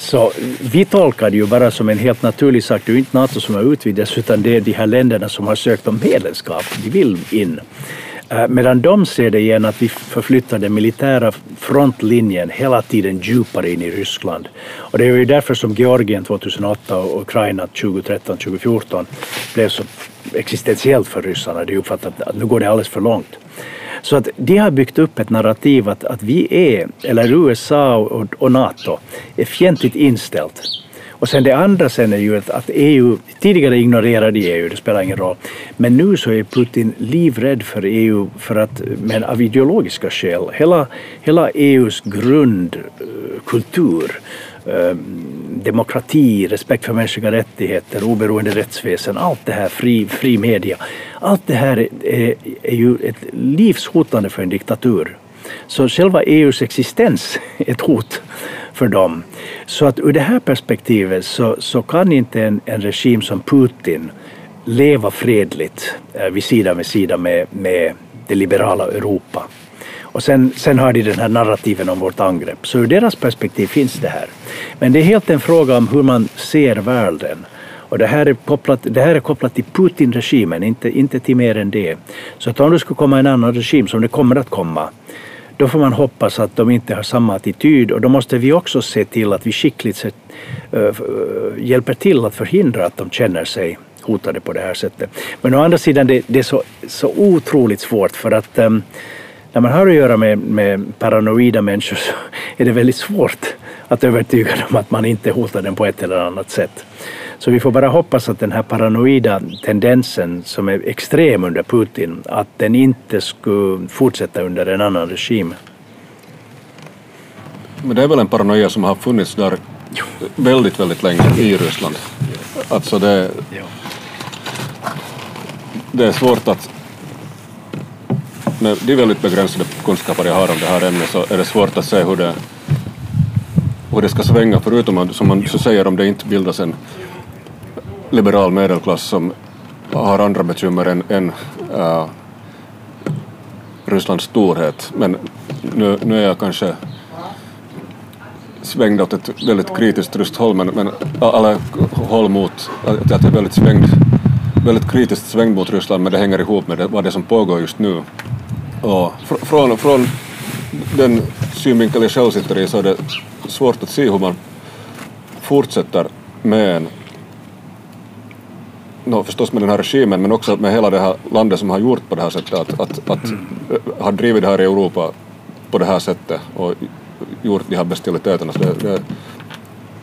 så vi tolkar det ju bara som en helt naturlig sak. Det är inte NATO som har utvidgats utan det är de här länderna som har sökt om medlemskap. De vill in. Eh, medan de ser det igen att vi förflyttar den militära frontlinjen hela tiden djupare in i Ryssland. Och det är ju därför som Georgien 2008 och Ukraina 2013-2014 blev så existentiellt för ryssarna. De uppfattat att nu går det alldeles för långt. Så att de har byggt upp ett narrativ att, att vi är, eller USA och, och NATO, är fientligt inställt. Och sen det andra sen är ju att EU, tidigare ignorerade EU, det spelar ingen roll, men nu så är Putin livrädd för EU för att, men av ideologiska skäl. Hela, hela EUs grundkultur Eh, demokrati, respekt för mänskliga rättigheter, oberoende rättsväsen, allt det här, fri, fri media. Allt det här är, är ju ett livshotande för en diktatur. Så själva EUs existens är ett hot för dem. Så att ur det här perspektivet så, så kan inte en, en regim som Putin leva fredligt eh, vid sida vid sida med, med det liberala Europa. Och sen, sen har de den här narrativen om vårt angrepp. Så ur deras perspektiv finns det här. Men det är helt en fråga om hur man ser världen. Och det här är kopplat, det här är kopplat till Putin-regimen, inte, inte till mer än det. Så att om det skulle komma en annan regim, som det kommer att komma, då får man hoppas att de inte har samma attityd och då måste vi också se till att vi skickligt sett, äh, hjälper till att förhindra att de känner sig hotade på det här sättet. Men å andra sidan, det, det är så, så otroligt svårt för att ähm, när man har att göra med, med paranoida människor så är det väldigt svårt att övertyga dem att man inte hotar dem på ett eller annat sätt. Så vi får bara hoppas att den här paranoida tendensen som är extrem under Putin, att den inte skulle fortsätta under en annan regim. Men det är väl en paranoia som har funnits där väldigt, väldigt länge i Ryssland. Alltså det, det är svårt att med de väldigt begränsade kunskaper jag har om det här ämnet så är det svårt att se hur det, hur det ska svänga förutom att, som man så säger om det inte bildas en liberal medelklass som har andra bekymmer än, än äh, Rysslands storhet. Men nu, nu är jag kanske svängd åt ett väldigt kritiskt ryskt håll, men, men alla håll mot att jag är väldigt svängd, väldigt kritiskt svängd mot Ryssland, men det hänger ihop med det, vad det är som pågår just nu. Och från, från den synvinkel jag själv sitter i så är det svårt att se hur man fortsätter med en no, förstås med den här regimen men också med hela det här landet som har gjort på det här sättet, att, att, att eh, mm. ha drivit det här i Europa på det här sättet och gjort de här bestialiteterna. Så det, det,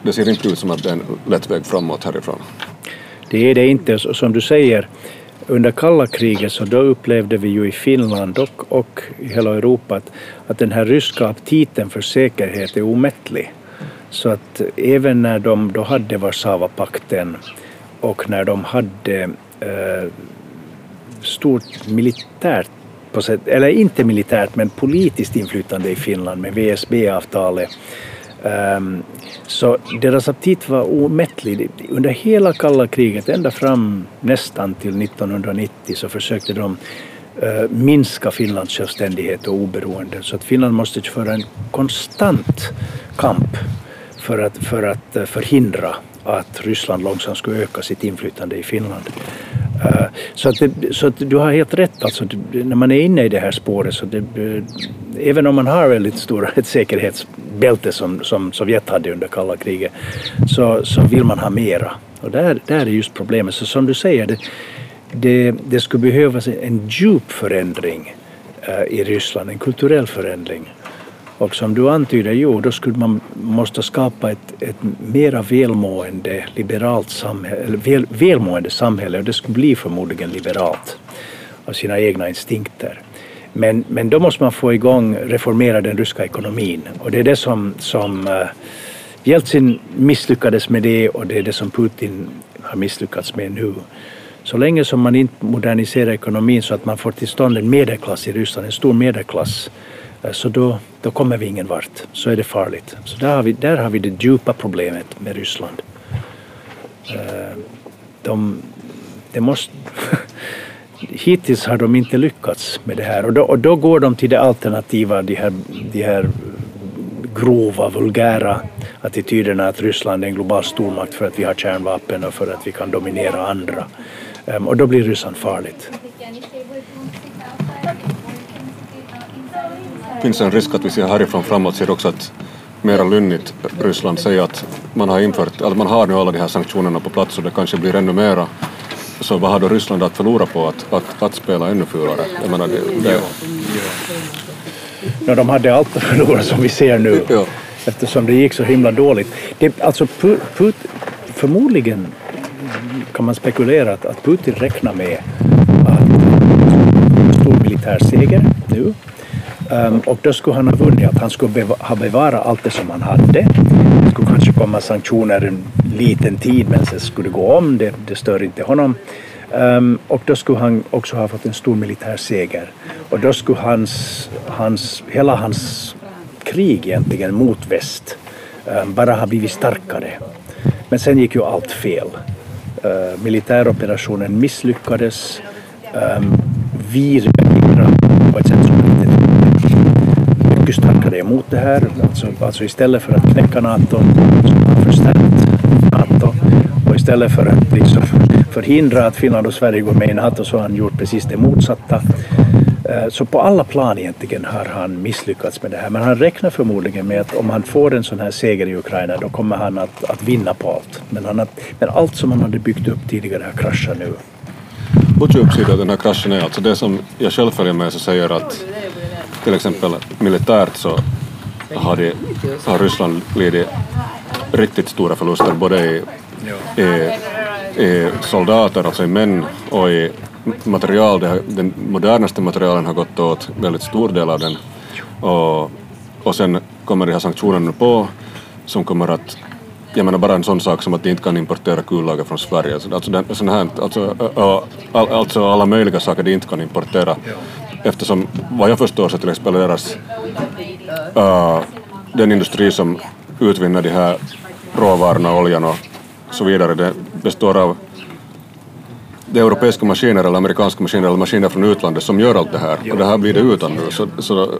det ser inte ut som att det är en lätt väg framåt härifrån. Det är det inte. Som du säger, under kalla kriget så då upplevde vi ju i Finland och, och i hela Europa att, att den här ryska aptiten för säkerhet är omättlig. Så att även när de då hade Warszawapakten och när de hade eh, stort militärt, på sätt, eller inte militärt men politiskt inflytande i Finland med VSB-avtalet Ehm, så deras aptit var omättlig. Under hela kalla kriget, ända fram nästan till 1990, så försökte de eh, minska Finlands självständighet och oberoende. Så att Finland måste föra en konstant kamp för att, för att eh, förhindra att Ryssland långsamt skulle öka sitt inflytande i Finland. Eh, så, att det, så att du har helt rätt, alltså, när man är inne i det här spåret så det, eh, även om man har väldigt stora ett säkerhetsbälte som, som Sovjet hade under kalla kriget så, så vill man ha mera. Och där, där är just problemet. Så som du säger, det, det, det skulle behövas en djup förändring eh, i Ryssland, en kulturell förändring. Och som du antyder, jo, då skulle man måste skapa ett, ett mera välmående liberalt samhälle, väl, välmående samhälle och det skulle bli förmodligen liberalt av sina egna instinkter. Men, men då måste man få igång, reformera den ryska ekonomin och det är det som, som uh, Jeltsin misslyckades med det och det är det som Putin har misslyckats med nu. Så länge som man inte moderniserar ekonomin så att man får till stånd en medelklass i Ryssland, en stor medelklass, Eh, så då, då kommer vi ingen vart. Så är det farligt. Så där har vi, där har vi det djupa problemet med Ryssland. Eh, de, de måste, hittills har de inte lyckats med det här och då, och då går de till det alternativa, de här, de här grova, vulgära attityderna att Ryssland är en global stormakt för att vi har kärnvapen och för att vi kan dominera andra. Ehm, och då blir Ryssland farligt. Finns en risk att vi ser härifrån framåt ser också att mera lynnigt Ryssland säger att man har infört, att man har nu alla de här sanktionerna på plats och det kanske blir ännu mera. Så vad har då Ryssland att förlora på att, att, att spela ännu fulare? Jag menar, det, det... Ja, de hade allt att förlora som vi ser nu. Ja. Eftersom det gick så himla dåligt. Det, alltså, Put, förmodligen kan man spekulera att, att Putin räknar med att stor militär seger nu Um, och då skulle han ha vunnit, att han skulle beva ha bevarat allt det som han hade. Det skulle kanske komma sanktioner en liten tid men sen skulle det gå om, det, det stör inte honom. Um, och då skulle han också ha fått en stor militär seger. Och då skulle hans, hans, hela hans krig egentligen mot väst um, bara ha blivit starkare. Men sen gick ju allt fel. Uh, militäroperationen misslyckades. Um, vi på ett sätt som är emot det här. Alltså, alltså istället för att knäcka NATO så har man förstärkt NATO. Och istället för att liksom förhindra att Finland och Sverige går med i NATO så har han gjort precis det motsatta. Eh, så på alla plan egentligen har han misslyckats med det här. Men han räknar förmodligen med att om han får en sån här seger i Ukraina då kommer han att, att vinna på allt. Men, han har, men allt som han hade byggt upp tidigare har kraschat nu. Vilken uppsida den här kraschen är, alltså det som jag själv följer med så säger att till exempel militärt så har, de, har Ryssland lidit riktigt stora förluster både i, i, i soldater, alltså i män och i material. Det, den modernaste materialen har gått åt väldigt stor del av den. Och, och sen kommer de här sanktionerna på som kommer att jag menar bara en sån sak som att de inte kan importera kullager från Sverige. Alltså, den, sån här, alltså, alltså alla möjliga saker de inte kan importera eftersom vad jag förstår så till exempel deras, uh, den industri som utvinner de här råvarorna, oljan och så vidare, det består av det är europeiska maskiner eller amerikanska maskiner eller maskiner från utlandet som gör allt det här och det här blir det utan nu. Så, så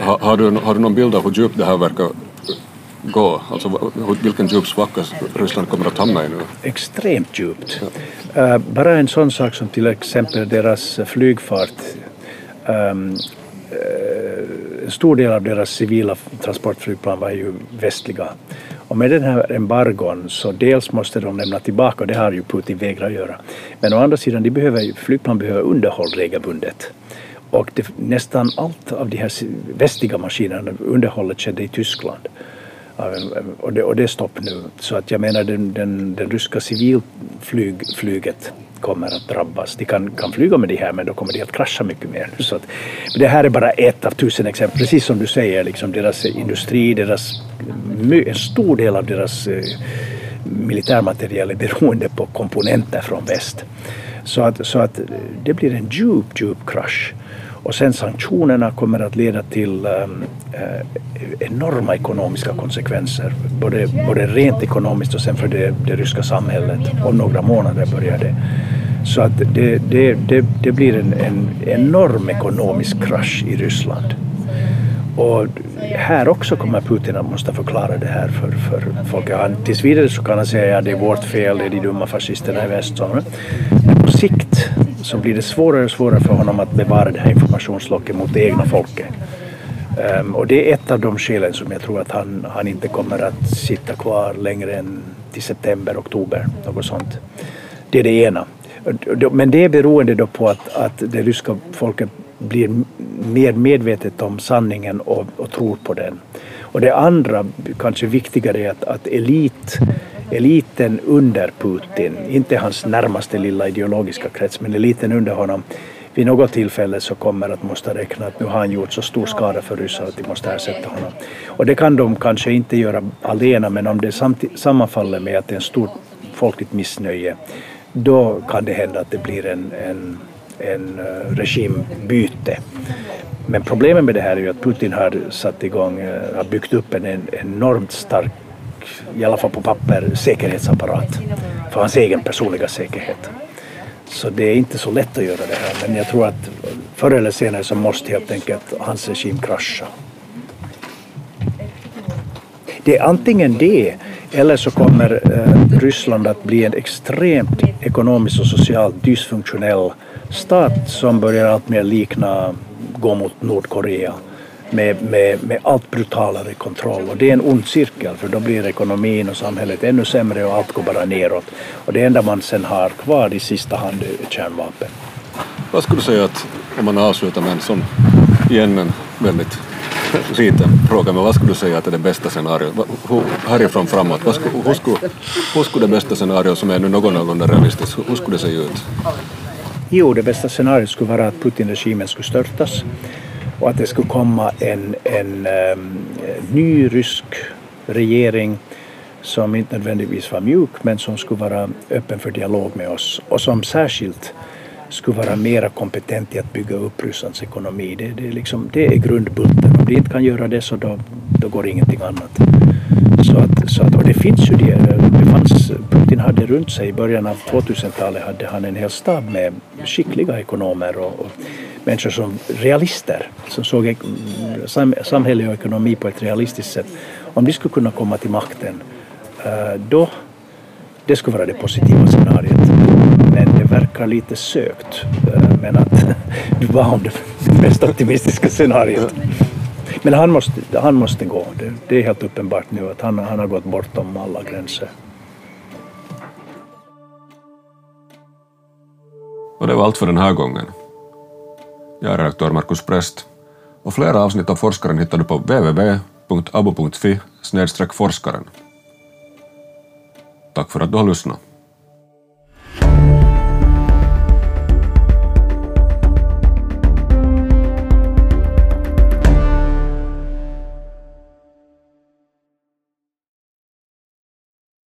ha, har, du, har du någon bild av hur djupt det här verkar gå? Alltså vilken djup svacka Ryssland kommer att hamna i nu? Extremt djupt. Ja. Uh, bara en sån sak som till exempel deras flygfart Um, en stor del av deras civila transportflygplan var ju västliga Och med den här embargon så dels måste de lämna tillbaka, och det har ju Putin vägrat göra. Men å andra sidan, de behöver, flygplan behöver underhåll regelbundet. Och det, nästan allt av de här västliga maskinerna, underhållet skedde i Tyskland. Och det, och det är stopp nu. Så att jag menar den, den, den ryska civilflyget kommer att drabbas. De kan, kan flyga med de här men då kommer de att krascha mycket mer. Så att, det här är bara ett av tusen exempel. Precis som du säger, liksom deras eh, industri, deras, en stor del av deras eh, militärmaterial är beroende på komponenter från väst. Så att, så att eh, det blir en djup, djup krasch. Och sen sanktionerna kommer att leda till ehm, eh, enorma ekonomiska konsekvenser. Både, både rent ekonomiskt och sen för det, det ryska samhället. Om några månader börjar det. Så att det, det, det, det blir en, en enorm ekonomisk krasch i Ryssland. Och här också kommer Putin att måste förklara det här för, för folk. Han, tills vidare så kan han säga att ja, det är vårt fel, det är de dumma fascisterna i väst. Men på sikt så blir det svårare och svårare för honom att bevara det här informationslocket mot det egna folket. Um, och det är ett av de skälen som jag tror att han, han inte kommer att sitta kvar längre än till september, oktober, något sånt. Det är det ena. Men det är beroende då på att, att det ryska folket blir mer medvetet om sanningen och, och tror på den. Och det andra, kanske viktigare, är att, att elit, eliten under Putin, inte hans närmaste lilla ideologiska krets, men eliten under honom, vid något tillfälle så kommer att måste räkna att nu har han gjort så stor skada för ryssar att de måste ersätta honom. Och det kan de kanske inte göra alena, men om det sammanfaller med att det är en stort folkligt missnöje, då kan det hända att det blir en, en en eh, regimbyte. Men problemet med det här är ju att Putin har satt igång, eh, har byggt upp en, en enormt stark, i alla fall på papper, säkerhetsapparat för hans egen personliga säkerhet. Så det är inte så lätt att göra det här, men jag tror att förr eller senare så måste helt enkelt hans regim krascha. Det är antingen det eller så kommer eh, Ryssland att bli en extremt ekonomiskt och socialt dysfunktionell stat som börjar alltmer likna, gå mot Nordkorea med, med, med allt brutalare kontroll. Och det är en ond cirkel för då blir ekonomin och samhället ännu sämre och allt går bara neråt. Och det enda man sen har kvar i sista hand är kärnvapen. Vad skulle du säga att, om man avslutar med en sån, igen en väldigt liten fråga, men vad skulle du säga att är det bästa scenariot? Härifrån framåt, vad skulle, hur, skulle, hur skulle det bästa scenariot som är nu någorlunda realistiskt, hur skulle det se ut? Jo, det bästa scenariot skulle vara att Putin-regimen skulle störtas och att det skulle komma en, en um, ny rysk regering som inte nödvändigtvis var mjuk men som skulle vara öppen för dialog med oss och som särskilt skulle vara mera kompetent i att bygga upp Rysslands ekonomi. Det, det, är, liksom, det är grundbulten. Om de inte kan göra det så då, då går ingenting annat. Så att, så att, och det finns ju det. det fanns, Putin hade runt sig i början av 2000-talet hade han en hel stab med skickliga ekonomer och, och människor som realister som såg samhälle och ekonomi på ett realistiskt sätt. Om de skulle kunna komma till makten eh, då det skulle vara det positiva scenariot. Men det verkar lite sökt. Eh, men att du var om det mest optimistiska scenariot. Men han måste, han måste gå. Det, det är helt uppenbart nu att han, han har gått bortom alla gränser. Och det var allt för den här gången. Jag är redaktör Markus Präst och flera avsnitt av Forskaren hittar du på www.abo.fi forskaren. Tack för att du har lyssnat.